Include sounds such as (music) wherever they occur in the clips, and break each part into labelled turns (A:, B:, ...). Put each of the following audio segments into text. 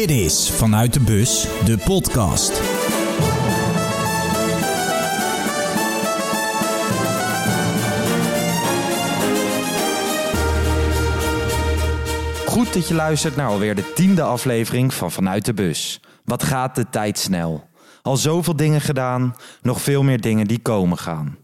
A: Dit is Vanuit de Bus, de podcast. Goed dat je luistert naar alweer de tiende aflevering van Vanuit de Bus. Wat gaat de tijd snel? Al zoveel dingen gedaan, nog veel meer dingen die komen gaan.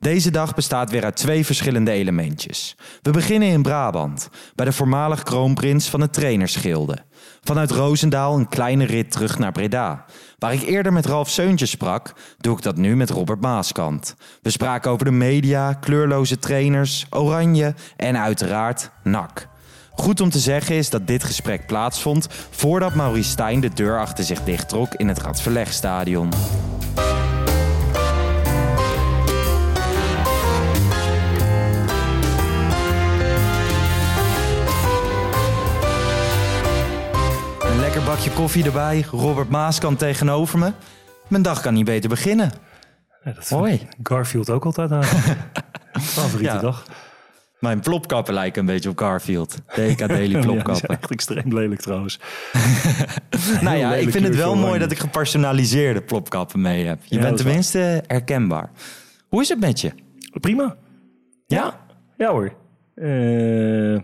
A: Deze dag bestaat weer uit twee verschillende elementjes. We beginnen in Brabant, bij de voormalig kroonprins van het trainersgilde. Vanuit Roosendaal een kleine rit terug naar Breda. Waar ik eerder met Ralf Seuntjes sprak, doe ik dat nu met Robert Maaskant. We spraken over de media, kleurloze trainers, oranje en uiteraard NAC. Goed om te zeggen is dat dit gesprek plaatsvond voordat Maurice Stijn de deur achter zich dichttrok in het Radverlegstadion. Bakje koffie erbij, Robert Maaskant tegenover me. Mijn dag kan niet beter beginnen.
B: Ja, dat
A: Hoi.
B: vindt Garfield ook altijd aan. (laughs) Favoriete
A: Ja.
B: dag.
A: Mijn plopkappen lijken een beetje op Garfield. DK Daily (laughs)
B: Ja, echt extreem lelijk trouwens. (laughs)
A: nou ja, ik vind het wel mooi dat ik gepersonaliseerde plopkappen mee heb. Je
B: Ja,
A: bent
B: waar.
A: tenminste herkenbaar. Hoe is het met je?
B: Prima.
A: Ja?
B: Ja hoor. Eh,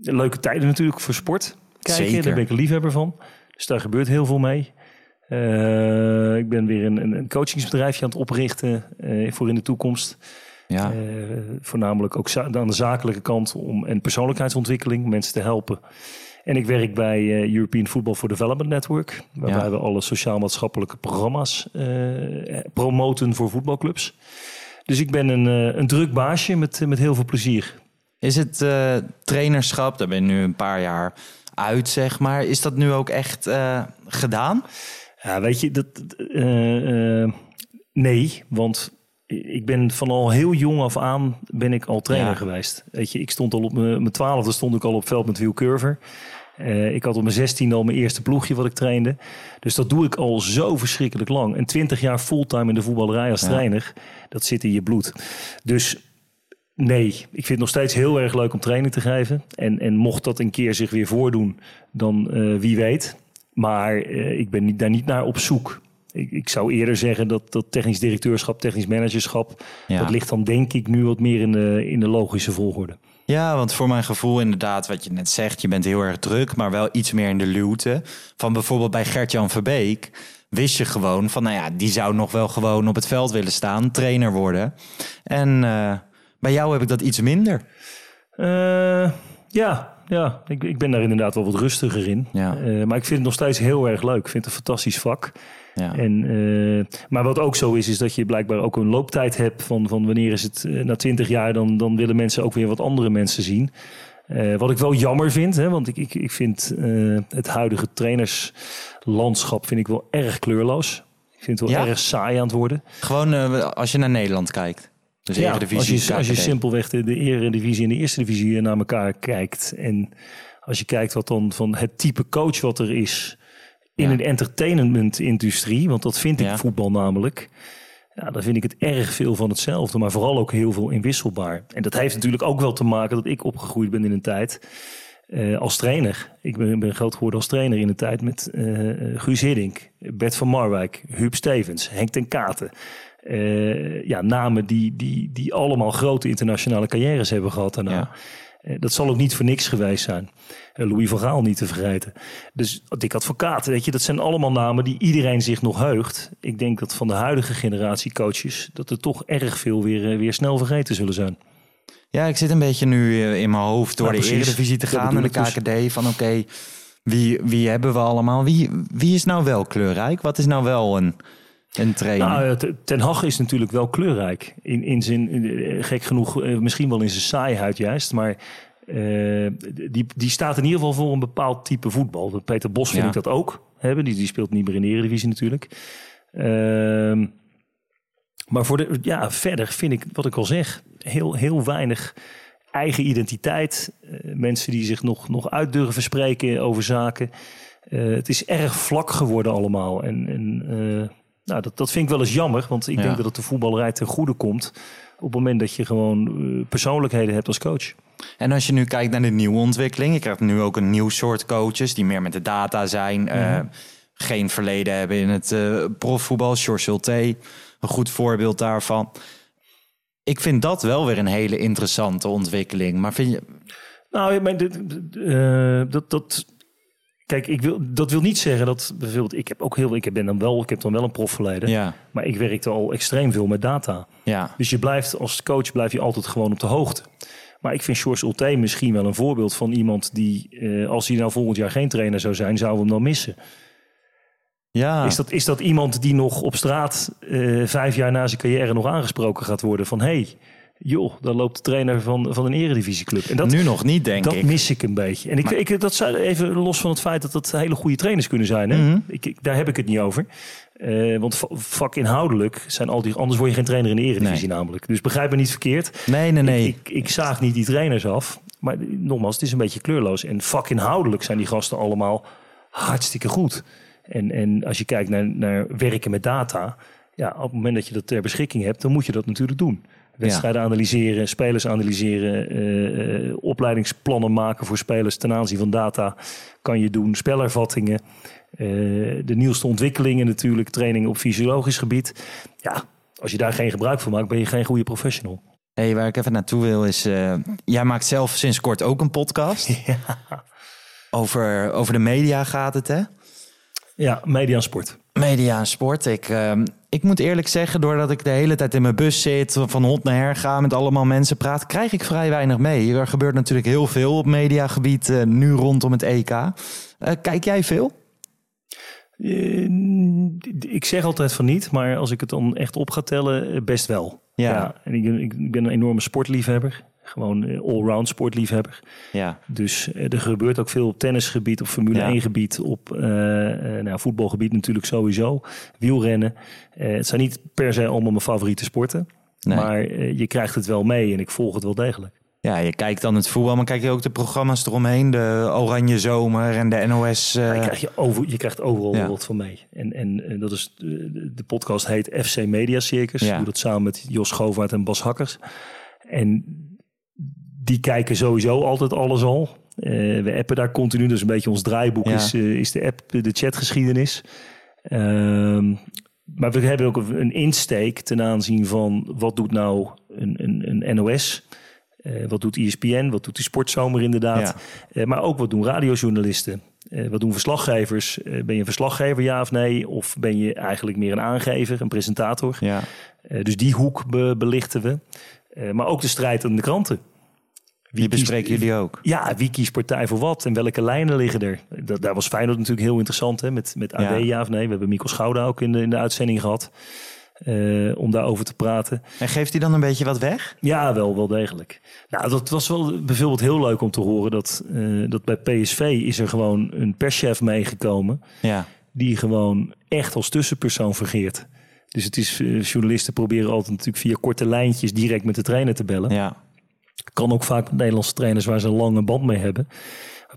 B: leuke tijden natuurlijk voor sport. Kijken,
A: Zeker.
B: daar ben ik een liefhebber van. Dus daar gebeurt heel veel mee. Eh, ik ben weer een, een, coachingsbedrijfje aan het oprichten eh, voor in de toekomst.
A: Ja.
B: Eh, voornamelijk ook aan de zakelijke kant om en persoonlijkheidsontwikkeling, mensen te helpen. En ik werk bij European Football for Development Network, waarbij
A: Ja.
B: we alle sociaal-maatschappelijke programma's promoten voor voetbalclubs. Dus ik ben een, een druk baasje met, met heel veel plezier.
A: Is het trainerschap, daar ben je nu een paar jaar uit, zeg maar. Is dat nu ook echt eh, gedaan?
B: Ja, weet je, dat, eh, eh, nee, want ik ben van al heel jong af aan ben ik al trainer
A: Ja.
B: geweest. Weet je, ik stond al op mijn twaalfde stond ik al op veld met wielcurver. Ik had op mijn 16 al mijn eerste ploegje wat ik trainde. Dus dat doe ik al zo verschrikkelijk lang. En 20 jaar fulltime in de voetballerij als
A: Ja.
B: trainer, dat zit in je bloed. Dus nee, ik vind het nog steeds heel erg leuk om training te geven. En, en mocht dat een keer zich weer voordoen, dan eh, wie weet. Maar eh, ik ben niet, daar niet naar op zoek. Ik, ik zou eerder zeggen dat, dat technisch directeurschap, technisch managerschap,
A: Ja.
B: dat ligt dan denk ik nu wat meer in de, in de logische volgorde.
A: Ja, want voor mijn gevoel inderdaad, wat je net zegt, je bent heel erg druk, maar wel iets meer in de luwte. Van bijvoorbeeld bij Gert-Jan Verbeek wist je gewoon van, nou ja, die zou nog wel gewoon op het veld willen staan, trainer worden. En eh, bij jou heb ik dat iets minder.
B: Eh, ja, ja ik, ik ben daar inderdaad wel wat rustiger in.
A: Ja.
B: Eh, maar ik vind het nog steeds heel erg leuk. Ik vind het een fantastisch vak.
A: Ja.
B: En, eh, maar wat ook zo is, is dat je blijkbaar ook een looptijd hebt van, van wanneer is het na twintig jaar, dan, dan willen mensen ook weer wat andere mensen zien. Wat ik wel jammer vind, hè, want ik, ik, ik vind het huidige trainerslandschap vind ik wel erg kleurloos. Ik vind het wel
A: Ja?
B: erg saai aan het worden.
A: Gewoon als je naar Nederland kijkt. Dus
B: Ja,
A: Eredivisie,
B: als je, als je simpelweg de, de eredivisie en de eerste divisie naar elkaar kijkt. En als je kijkt wat dan van het type coach wat er is in
A: Ja.
B: een entertainment-industrie. Want dat vind ik
A: Ja.
B: voetbal namelijk. Ja, dan vind ik het erg veel van hetzelfde. Maar vooral ook heel veel inwisselbaar. En dat heeft natuurlijk ook wel te maken dat ik opgegroeid ben in een tijd... eh, als trainer. Ik ben, ben groot geworden als trainer in een tijd met eh, Guus Hiddink, Bert van Marwijk, Huub Stevens, Henk ten Katen. Eh, ja, namen die, die, die allemaal grote internationale carrières hebben gehad daarna.
A: Ja.
B: Eh, dat zal ook niet voor niks geweest zijn. Eh, Louis van Gaal niet te vergeten. Dus Dick Advocaat, weet je, dat zijn allemaal namen die iedereen zich nog heugt. Ik denk dat van de huidige generatie coaches... dat er toch erg veel weer, weer snel vergeten zullen zijn.
A: Ja, ik zit een beetje nu in mijn hoofd door
B: Ja,
A: de. Eredivisie te gaan en de
B: dus.
A: KKD. Van oké, wie, wie hebben we allemaal? Wie, wie is nou wel kleurrijk? Wat is nou wel een, een trainer?
B: Nou, Ten Hag is natuurlijk wel kleurrijk. In, in zijn, eh, gek genoeg, eh, misschien wel in zijn saaiheid juist. Maar eh, die, die staat in ieder geval voor een bepaald type voetbal. Peter Bos vind
A: Ja.
B: ik dat ook. Hebben. Die, die speelt niet meer in de Eredivisie natuurlijk. Ehm, maar voor de, ja, verder vind ik, wat ik al zeg, heel, heel weinig eigen identiteit. Mensen die zich nog, nog uit durven spreken over zaken. Het is erg vlak geworden allemaal. En, en Nou, dat, dat vind ik wel eens jammer, want ik
A: Ja.
B: denk dat het de voetballerij ten goede komt op het moment dat je gewoon eh, persoonlijkheden hebt als coach.
A: En als je nu kijkt naar de nieuwe ontwikkeling, je krijgt nu ook een nieuw soort coaches die meer met de data zijn, eh, geen verleden hebben in het eh, profvoetbal. George Schulte, een goed voorbeeld daarvan. Ik vind dat wel weer een hele interessante ontwikkeling. Maar vind je,
B: Nou, ik meen, dit- dat, dat, kijk, ik wil, dat wil niet zeggen dat bijvoorbeeld, ik heb ook heel, ik ben dan wel, ik heb dan wel een profverleden,
A: ja,
B: maar ik werkte al extreem veel met data.
A: ja,
B: Dus je blijft als coach blijf je altijd gewoon op de hoogte. Maar ik vind George Ulte misschien wel een voorbeeld van iemand die, eh, als hij nou volgend jaar geen trainer zou zijn, zouden we hem dan missen.
A: ja.
B: Is, dat, is dat iemand die nog op straat eh, vijf jaar na zijn carrière nog aangesproken gaat worden van hey, joh, daar loopt de trainer van, van een eredivisieclub. En dat,
A: nu nog niet, denk
B: dat
A: ik.
B: mis ik een beetje. En ik, ik, dat zou even los van het feit dat dat hele goede trainers kunnen zijn. Hè?
A: Mhm.
B: ik, ik- daar heb ik het niet over. Eh, want va- vakinhoudelijk zijn al die. Anders word je geen trainer in de eredivisie namelijk. Dus begrijp me niet verkeerd.
A: Nee, nee, nee.
B: Ik, ik zaag niet die trainers af. Maar nogmaals, het is een beetje kleurloos. En vakinhoudelijk zijn die gasten allemaal hartstikke goed. En, en als je kijkt naar, naar werken met data. Ja, op het moment dat je dat ter beschikking hebt, dan moet je dat natuurlijk doen. Wedstrijden analyseren, spelers analyseren, eh, eh, opleidingsplannen maken voor spelers ten aanzien van data kan je doen, spelervattingen, eh, de nieuwste ontwikkelingen natuurlijk, trainingen op fysiologisch gebied. Ja, als je daar geen gebruik van maakt, ben je geen goede professional.
A: Hey, waar ik even naartoe wil is, jij maakt zelf sinds kort ook een podcast. (laughs) Over, over de media gaat het, hè?
B: Ja, media en sport.
A: Media en sport. Ik, ehm, ik moet eerlijk zeggen, doordat ik de hele tijd in mijn bus zit, van hond naar her ga, met allemaal mensen praat, krijg ik vrij weinig mee. Er gebeurt natuurlijk heel veel op mediagebied eh, nu rondom het EK. Eh, kijk jij veel?
B: Eh, ik zeg altijd van niet, maar als ik het dan echt op ga tellen, best wel.
A: Ja.
B: en ik, ik, ik ben een enorme sportliefhebber. Gewoon eh, allround sportliefhebber.
A: Ja.
B: Dus eh, er gebeurt ook veel op tennisgebied, op Formule
A: Ja.
B: 1 gebied, op eh, nou, voetbalgebied natuurlijk sowieso. Wielrennen. Het zijn niet per se allemaal mijn favoriete sporten.
A: Nee.
B: Maar je krijgt het wel mee en ik volg het wel degelijk.
A: Ja, je kijkt dan het voetbal, maar kijk je ook de programma's eromheen, de Oranje Zomer en de NOS.
B: Maar je, krijgt je, over, je krijgt overal
A: Ja.
B: wat van mee. En, en, dat is, de, de podcast heet FC Media Circus.
A: Ja.
B: Ik doe dat samen met Jos Govaert en Bas Hakkers. En die kijken sowieso altijd alles al. Eh, we appen daar continu. Dus een beetje ons draaiboek
A: Ja.
B: is, eh, is de app, de chatgeschiedenis. Ehm, maar we hebben ook een insteek ten aanzien van wat doet nou een, een, een NOS... Eh, wat doet ESPN? Wat doet die sportzomer inderdaad? Maar ook wat doen radiojournalisten? Wat doen verslaggevers? Ben je een verslaggever, ja of nee? Of ben je eigenlijk meer een aangever, een presentator?
A: ja.
B: Dus die hoek be- belichten we. Maar ook de strijd aan de kranten.
A: Die
B: kiest-
A: bespreken jullie ook.
B: Ja, wie kiest partij voor wat en welke lijnen liggen er? Dat, daar was Feyenoord natuurlijk heel interessant hè? met, met AD,
A: Ja.
B: ja. of nee. We hebben Mikkel Schouda ook in de, in de uitzending gehad. eh, om daarover te praten.
A: En geeft hij dan een beetje wat weg?
B: Ja, wel, wel degelijk. Nou, dat was wel bijvoorbeeld heel leuk om te horen dat, eh, dat bij PSV is er gewoon een perschef meegekomen
A: Ja.
B: die gewoon echt als tussenpersoon vergeert. Dus het is, eh, journalisten proberen altijd natuurlijk via korte lijntjes direct met de trainer te bellen.
A: Ja.
B: Kan ook vaak met Nederlandse trainers waar ze een lange band mee hebben.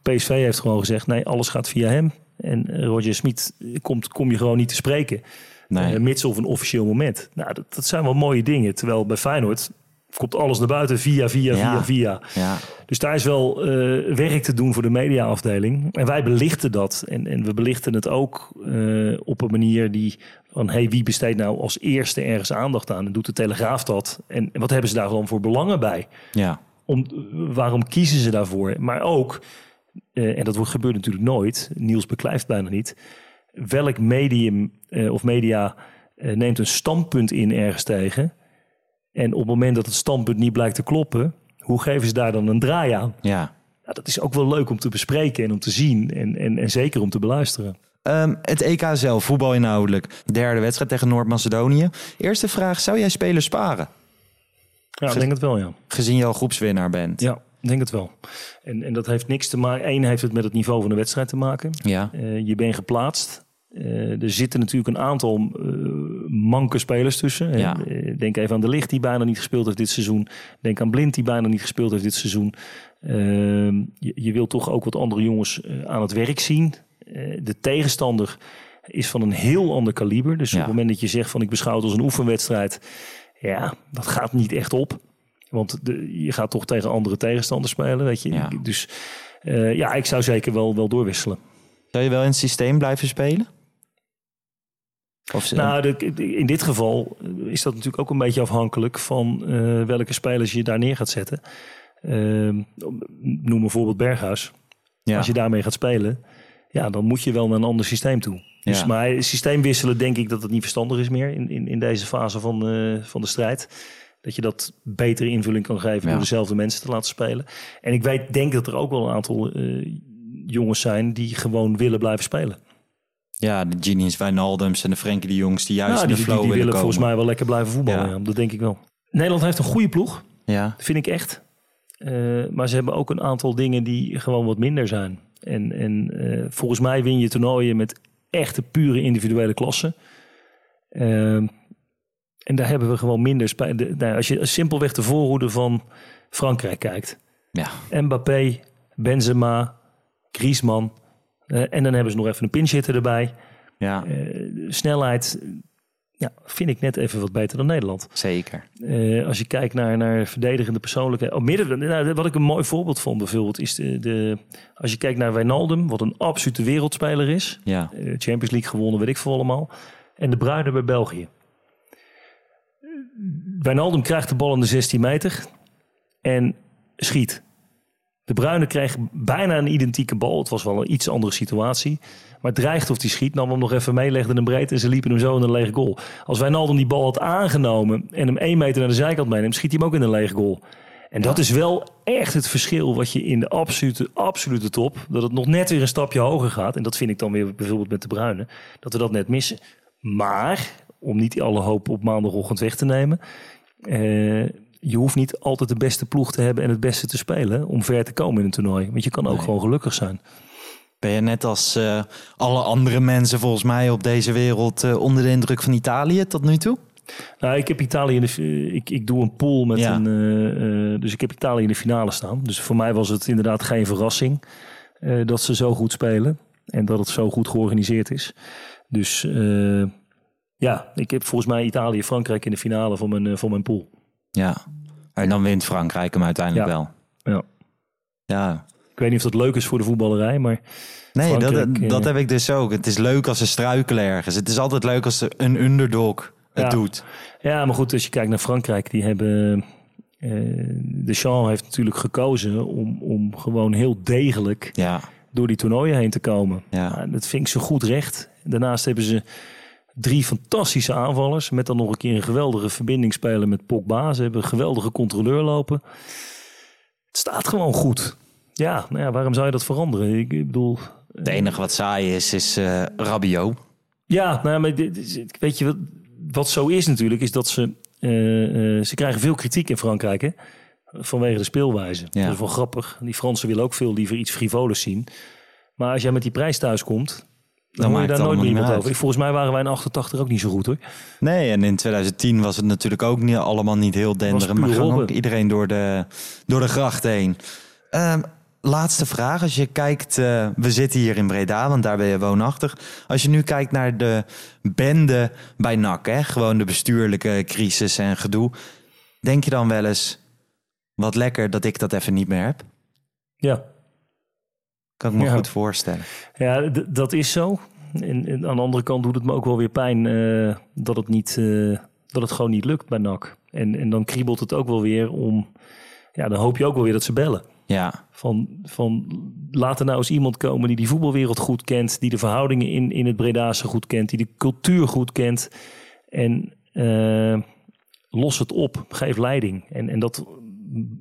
B: PSV heeft gewoon gezegd, nee, alles gaat via hem. En eh, Roger Smit eh, komt, kom je gewoon niet te spreken.
A: Nee.
B: Eh, mits of een officieel moment. Nou, dat, dat zijn wel mooie dingen. Terwijl bij Feyenoord komt alles naar buiten via, via,
A: Ja.
B: via, via.
A: Ja.
B: Dus daar is wel eh, werk te doen voor de mediaafdeling. En wij belichten dat. En, en we belichten het ook eh, op een manier die van... hey, wie besteedt nou als eerste ergens aandacht aan? En doet de Telegraaf dat? En, en wat hebben ze daar dan voor belangen bij?
A: Ja.
B: Om, waarom kiezen ze daarvoor? Maar ook, eh, en dat wordt, gebeurt natuurlijk nooit... Niels beklijft bijna niet... welk medium of media neemt een standpunt in ergens tegen... En op het moment dat het standpunt niet blijkt te kloppen, hoe geven ze daar dan een draai aan?
A: Ja.
B: Nou, dat is ook wel leuk om te bespreken en om te zien en, en, en zeker om te beluisteren.
A: Ehm, het EK zelf, voetbal inhoudelijk. Derde wedstrijd tegen Noord-Macedonië. Eerste vraag, zou jij spelers sparen?
B: Ja, ik denk het wel, ja.
A: Gezien je al groepswinnaar bent.
B: Ja, ik denk het wel. En, en dat heeft niks te maken. Eén heeft het met het niveau van de wedstrijd te maken.
A: Ja.
B: Eh, je bent geplaatst. Eh, er zitten natuurlijk een aantal eh, manke spelers tussen.
A: Ja.
B: Eh, denk even aan De Licht die bijna niet gespeeld heeft dit seizoen. Denk aan Blind die bijna niet gespeeld heeft dit seizoen. Ehm, je, je wilt toch ook wat andere jongens eh, aan het werk zien. Eh, de tegenstander is van een heel ander kaliber. Dus
A: Ja.
B: op het moment dat je zegt van ik beschouw het als een oefenwedstrijd, ja, dat gaat niet echt op. Want de, je gaat toch tegen andere tegenstanders spelen, weet je.
A: Ja.
B: Dus eh, ja, ik zou zeker wel, wel doorwisselen.
A: Zou je wel in het systeem blijven spelen? Of ze-
B: Nou, de, in dit geval is dat natuurlijk ook een beetje afhankelijk van eh, welke spelers je daar neer gaat zetten. Ehm, noem bijvoorbeeld Berghuis.
A: ja.
B: Als je daarmee gaat spelen, ja, dan moet je wel naar een ander systeem toe. Dus,
A: Ja.
B: Maar systeem wisselen denk ik dat het niet verstandig is meer in, in, in deze fase van, eh, van de strijd. Dat je dat betere invulling kan geven
A: Ja.
B: door dezelfde mensen te laten spelen. En ik weet, denk dat er ook wel een aantal eh, jongens zijn die gewoon willen blijven spelen.
A: Ja, de Genius Wijnaldums en de Frenkie de Jongs die juist
B: Nou, die,
A: de
B: die,
A: flow
B: die
A: willen
B: willen volgens mij wel lekker blijven voetballen.
A: Ja.
B: Dat denk ik wel. Nederland heeft een goede ploeg,
A: Ja,
B: vind ik echt. Eh, maar ze hebben ook een aantal dingen die gewoon wat minder zijn. En, en eh, volgens mij win je toernooien met echte pure individuele klassen. Eh, en daar hebben we gewoon minder spijt. de- nou, Als je simpelweg de voorhoede van Frankrijk kijkt.
A: ja.
B: Mbappé, Benzema, Griezmann. Eh, en dan hebben ze nog even een pinchitter erbij.
A: ja
B: Eh, snelheid ja, vind ik net even wat beter dan Nederland.
A: zeker.
B: Eh, als je kijkt naar, naar verdedigende persoonlijkheden. Oh, midden, nou, wat ik een mooi voorbeeld vond bijvoorbeeld is de, de, als je kijkt naar Wijnaldum, wat een absolute wereldspeler is.
A: Ja,
B: Champions League gewonnen, weet ik veel allemaal. En de Bruyne bij België. Wijnaldum krijgt de bal in de 16 meter en schiet. De Bruyne kreeg bijna een identieke bal. Het was wel een iets andere situatie. Maar dreigt of hij schiet. Nam hem nog even mee, legde hem breed en ze liepen hem zo in een lege goal. Als Wijnaldum die bal had aangenomen en hem één meter naar de zijkant meeneemt, schiet hij hem ook in een lege goal. En dat is wel echt het verschil wat je in de absolute, absolute top, dat het nog net weer een stapje hoger gaat. En dat vind ik dan weer bijvoorbeeld met de Bruinen, dat we dat net missen. Maar, om niet alle hoop op maandagochtend weg te nemen, eh, je hoeft niet altijd de beste ploeg te hebben en het beste te spelen om ver te komen in een toernooi. Want je kan ook
A: Nee.
B: gewoon gelukkig zijn.
A: ben je net als eh, alle andere mensen volgens mij op deze wereld eh, onder de indruk van Italië tot nu toe?
B: Nou, ik heb Italië in de, fi- ik, ik doe een pool met
A: Ja.
B: een, eh, eh, dus ik heb Italië in de finale staan. Dus voor mij was het inderdaad geen verrassing eh, dat ze zo goed spelen en dat het zo goed georganiseerd is. Dus eh, ja, ik heb volgens mij Italië, Frankrijk in de finale van mijn, eh, van mijn pool.
A: Ja. En dan wint Frankrijk hem uiteindelijk
B: Ja.
A: wel.
B: Ja.
A: Ja.
B: Ik weet niet of dat leuk is voor de voetballerij, maar
A: Nee, dat,
B: Frankrijk,
A: dat
B: eh,
A: heb ik dus ook. Het is leuk als ze struikelen ergens. Het is altijd leuk als een underdog het
B: Ja.
A: doet.
B: Ja, maar goed, als je kijkt naar Frankrijk, die hebben. eh Deschamps heeft natuurlijk gekozen om, om gewoon heel degelijk
A: Ja,
B: door die toernooien heen te komen.
A: Ja.
B: Nou, dat vind ik ze goed recht. Daarnaast hebben ze drie fantastische aanvallers. Met dan nog een keer een geweldige verbinding spelen met Pogba. Ze hebben een geweldige controleur lopen. Het staat gewoon goed. Ja, nou ja, waarom zou je dat veranderen? Ik bedoel,
A: het enige wat saai is, is eh Rabiot.
B: Ja, nou, maar dit is- weet je wat, wat zo is natuurlijk, is dat ze, eh, eh, ze krijgen veel kritiek in Frankrijk, hè? Vanwege de speelwijze.
A: Ja.
B: Dat is wel grappig. Die Fransen willen ook veel liever iets frivoles zien. Maar als jij met die prijs thuis komt, dan,
A: Dan
B: hoor je daar nooit meer iemand over. Volgens mij waren wij in 88 ook niet zo goed hoor.
A: Nee, en in 2010 was het natuurlijk ook niet, allemaal niet heel denderend. Maar ging ook iedereen door de, door de gracht heen. Ehm, laatste vraag. Als je kijkt, eh, we zitten hier in Breda, want daar ben je woonachtig. Als je nu kijkt naar de bende bij NAC, hè, gewoon de bestuurlijke crisis en gedoe. Denk je dan wel eens, wat lekker dat ik dat even niet meer heb?
B: Ja,
A: Kan ik me
B: Ja.
A: goed voorstellen.
B: ja dat is zo. En, en aan de andere kant doet het me ook wel weer pijn eh, dat, het niet, eh, dat het gewoon niet lukt bij NAC. En, en dan kriebelt het ook wel weer om... Ja, dan hoop je ook wel weer dat ze bellen.
A: Ja,
B: Van, van laat er nou eens iemand komen die die voetbalwereld goed kent, die de verhoudingen in, in het Bredaanse goed kent, die de cultuur goed kent. En eh, los het op, geef leiding. En, en dat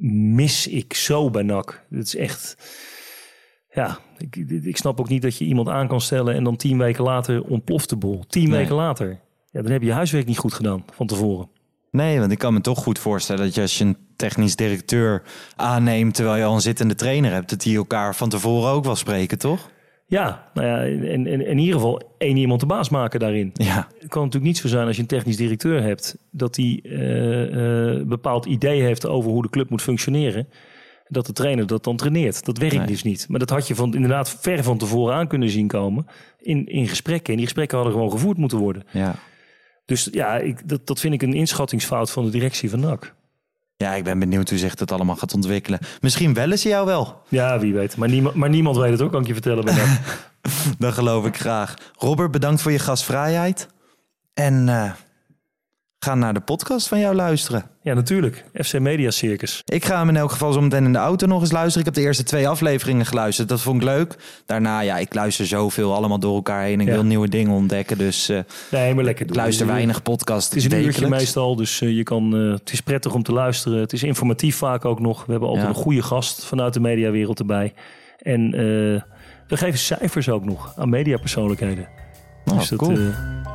B: mis ik zo bij NAC. Het is echt. Ja, ik, ik snap ook niet dat je iemand aan kan stellen en dan tien weken later ontploft de bol. Tien
A: Nee.
B: weken later. Ja, dan heb je je huiswerk niet goed gedaan van tevoren.
A: Nee, want ik kan me toch goed voorstellen dat je als je een technisch directeur aanneemt terwijl je al een zittende trainer hebt, dat die elkaar van tevoren ook wel spreken, toch?
B: Ja, nou ja, en, en in ieder geval één iemand de baas maken daarin.
A: Ja,
B: Het kan natuurlijk niet zo zijn als je een technisch directeur hebt, dat die een bepaald idee heeft over hoe de club moet functioneren. Dat de trainer dat dan traineert. Dat werkt
A: Nee.
B: dus niet. Maar dat had je van, inderdaad ver van tevoren aan kunnen zien komen in, in gesprekken. En die gesprekken hadden gewoon gevoerd moeten worden.
A: Ja.
B: Dus ja, ik, dat, dat vind ik een inschattingsfout van de directie van NAC.
A: ja, ik ben benieuwd hoe zich dat allemaal gaat ontwikkelen. Misschien wellen ze jou wel.
B: Ja, wie weet. Maar niemand, maar niemand weet het ook, kan ik je vertellen. Bij. (laughs)
A: Dat geloof ik graag. Robert, bedankt voor je gastvrijheid. En eh, ga naar de podcast van jou luisteren.
B: ja, natuurlijk. FC Media Circus.
A: Ik ga hem in elk geval zo meteen in de auto nog eens luisteren. Ik heb de eerste twee afleveringen geluisterd. Dat vond ik leuk. Daarna, ja, ik luister zoveel allemaal door elkaar heen. Ik
B: Ja.
A: wil nieuwe dingen ontdekken. Dus eh,
B: Nee, maar lekker
A: ik
B: doen.
A: luister
B: Het is-
A: weinig podcasts
B: Het is een uurtje meestal, dus eh, je kan, eh, het is prettig om te luisteren. Het is informatief vaak ook nog. We hebben altijd
A: Ja.
B: een goede gast vanuit de mediawereld erbij. En we geven cijfers ook nog aan mediapersoonlijkheden.
A: Oh,
B: dus dat
A: cool.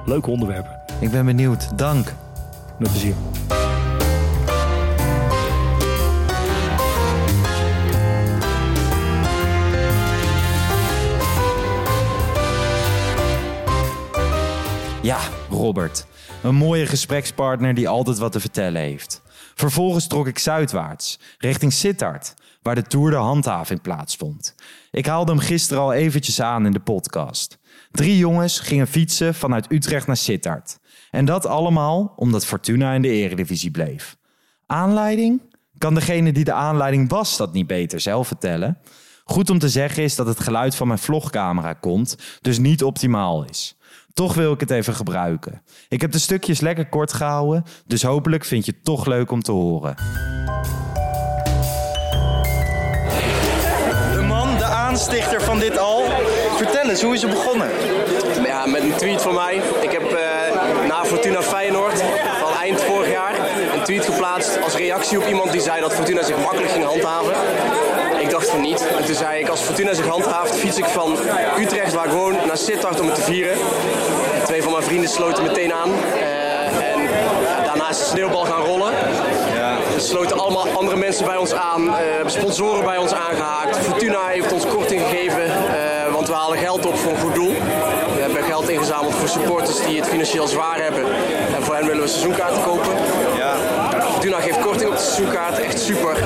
B: leuke onderwerpen.
A: Ik ben benieuwd. Dank.
B: Plezier.
A: Ja, Robert. Een mooie gesprekspartner die altijd wat te vertellen heeft. Vervolgens trok ik zuidwaarts, richting Sittard, waar de Tour de Handhaving plaatsvond. Ik haalde hem gisteren al eventjes aan in de podcast. Drie jongens gingen fietsen vanuit Utrecht naar Sittard. En dat allemaal omdat Fortuna in de eredivisie bleef. Aanleiding? Kan degene die de aanleiding was dat niet beter zelf vertellen? Goed om te zeggen is dat het geluid van mijn vlogcamera komt, dus niet optimaal is. Toch wil ik het even gebruiken. Ik heb de stukjes lekker kort gehouden, dus hopelijk vind je het toch leuk om te horen. De man, de aanstichter van dit al. Vertel eens, hoe is het begonnen?
C: Ja, met een tweet van mij. Ik heb eh, na Fortuna Feyenoord van eind vorig jaar een tweet geplaatst als reactie op iemand die zei dat Fortuna zich makkelijk ging handhaven. Ik dacht van niet. En toen zei ik, als Fortuna zich handhaaft, fiets ik van Utrecht waar ik woon naar Sittard om het te vieren. Twee van mijn vrienden sloten meteen aan. Eh, en daarna is de sneeuwbal gaan rollen. Er sloten allemaal andere mensen bij ons aan, eh, sponsoren bij ons aangehaakt. Fortuna heeft ons voor supporters die het financieel zwaar hebben. En voor hen willen we seizoenkaarten kopen. Fortuna geeft korting op de seizoenkaarten, echt super.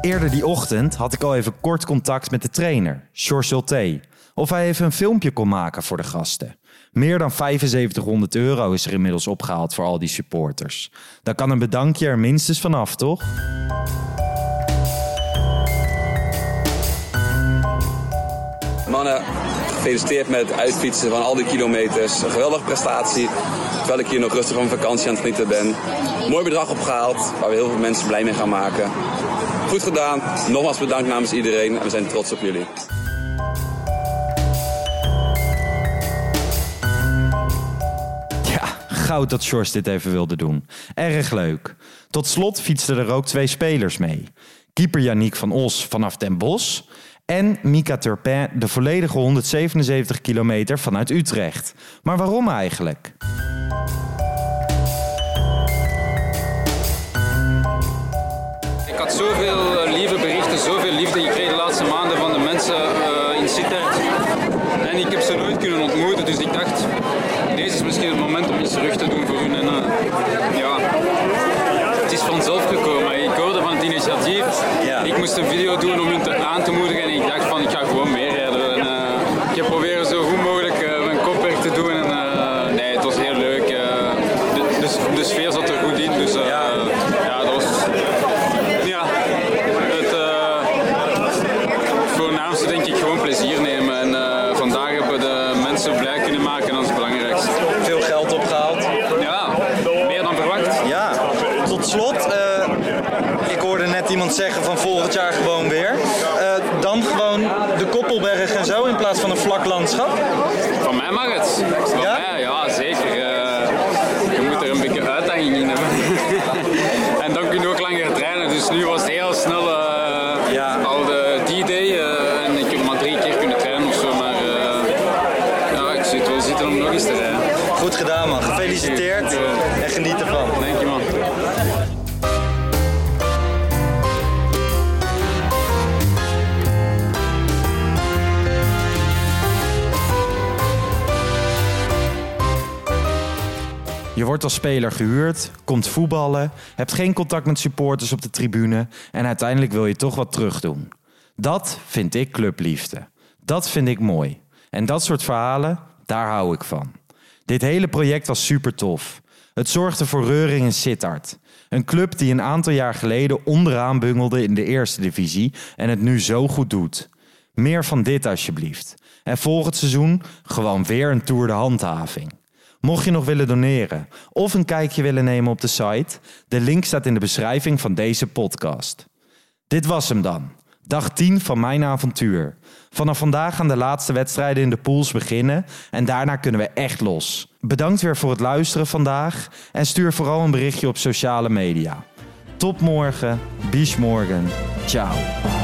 A: Eerder die ochtend had ik al even kort contact met de trainer, George Solté. Of hij even een filmpje kon maken voor de gasten. Meer dan 7500 euro is er inmiddels opgehaald voor al die supporters. Daar kan een bedankje er minstens vanaf, toch?
D: Gefeliciteerd met het uitfietsen van al die kilometers. Een geweldige prestatie. Terwijl ik hier nog rustig van vakantie aan het genieten ben. Mooi bedrag opgehaald, waar we heel veel mensen blij mee gaan maken. Goed gedaan. Nogmaals bedankt namens iedereen en we zijn trots op jullie.
A: Goud dat George dit even wilde doen. Erg leuk. Tot slot fietsten er ook twee spelers mee. Keeper Yannick van Os vanaf Den Bosch... en Mika Turpin de volledige 177 kilometer vanuit Utrecht. Maar waarom eigenlijk?
E: Ik had zoveel eh, lieve berichten, zoveel liefde gekregen de laatste maanden van de mensen eh, in Sittard. En ik heb ze nooit kunnen ontmoeten, dus ik dacht, deze is misschien het moment om iets terug te doen voor hun. En, eh, ja, het is vanzelf gekomen. Initiatief. Ik moest een video doen om hun te, aan te moedigen en ik dacht van, ik ga gewoon meerijden. En, eh, ik heb proberen zo goed mogelijk eh, mijn kopwerk te doen. En, eh, nee, het was heel leuk. de, de, de sfeer zat er goed in, dus eh, ja, dat was... Ja, het uh, voornaamste denk ik gewoon plezier nemen. En uh, vandaag hebben we de mensen blij kunnen maken en dat is het belangrijkste.
A: Veel geld opgehaald.
E: Ja, meer dan verwacht.
A: Ja, tot slot. Ik hoorde net iemand zeggen van volgend jaar gewoon weer. Eh, dan gewoon de Koppelberg en zo in plaats van een vlak landschap.
E: Van mij mag het. Van
A: Ja?
E: mij, ja,
A: Je wordt als speler gehuurd, komt voetballen, hebt geen contact met supporters op de tribune en uiteindelijk wil je toch wat terugdoen. Dat vind ik clubliefde. Dat vind ik mooi. En dat soort verhalen, daar hou ik van. Dit hele project was super tof. Het zorgde voor reuring in Sittard. Een club die een aantal jaar geleden onderaan bungelde in de eerste divisie en het nu zo goed doet. Meer van dit alsjeblieft. En volgend seizoen gewoon weer een Tour de Handhaving. Mocht je nog willen doneren of een kijkje willen nemen op de site, de link staat in de beschrijving van deze podcast. Dit was hem dan. Dag 10 van mijn avontuur. Vanaf vandaag gaan de laatste wedstrijden in de pools beginnen en daarna kunnen we echt los. Bedankt weer voor het luisteren vandaag en stuur vooral een berichtje op sociale media. Tot morgen, bis morgen. Ciao.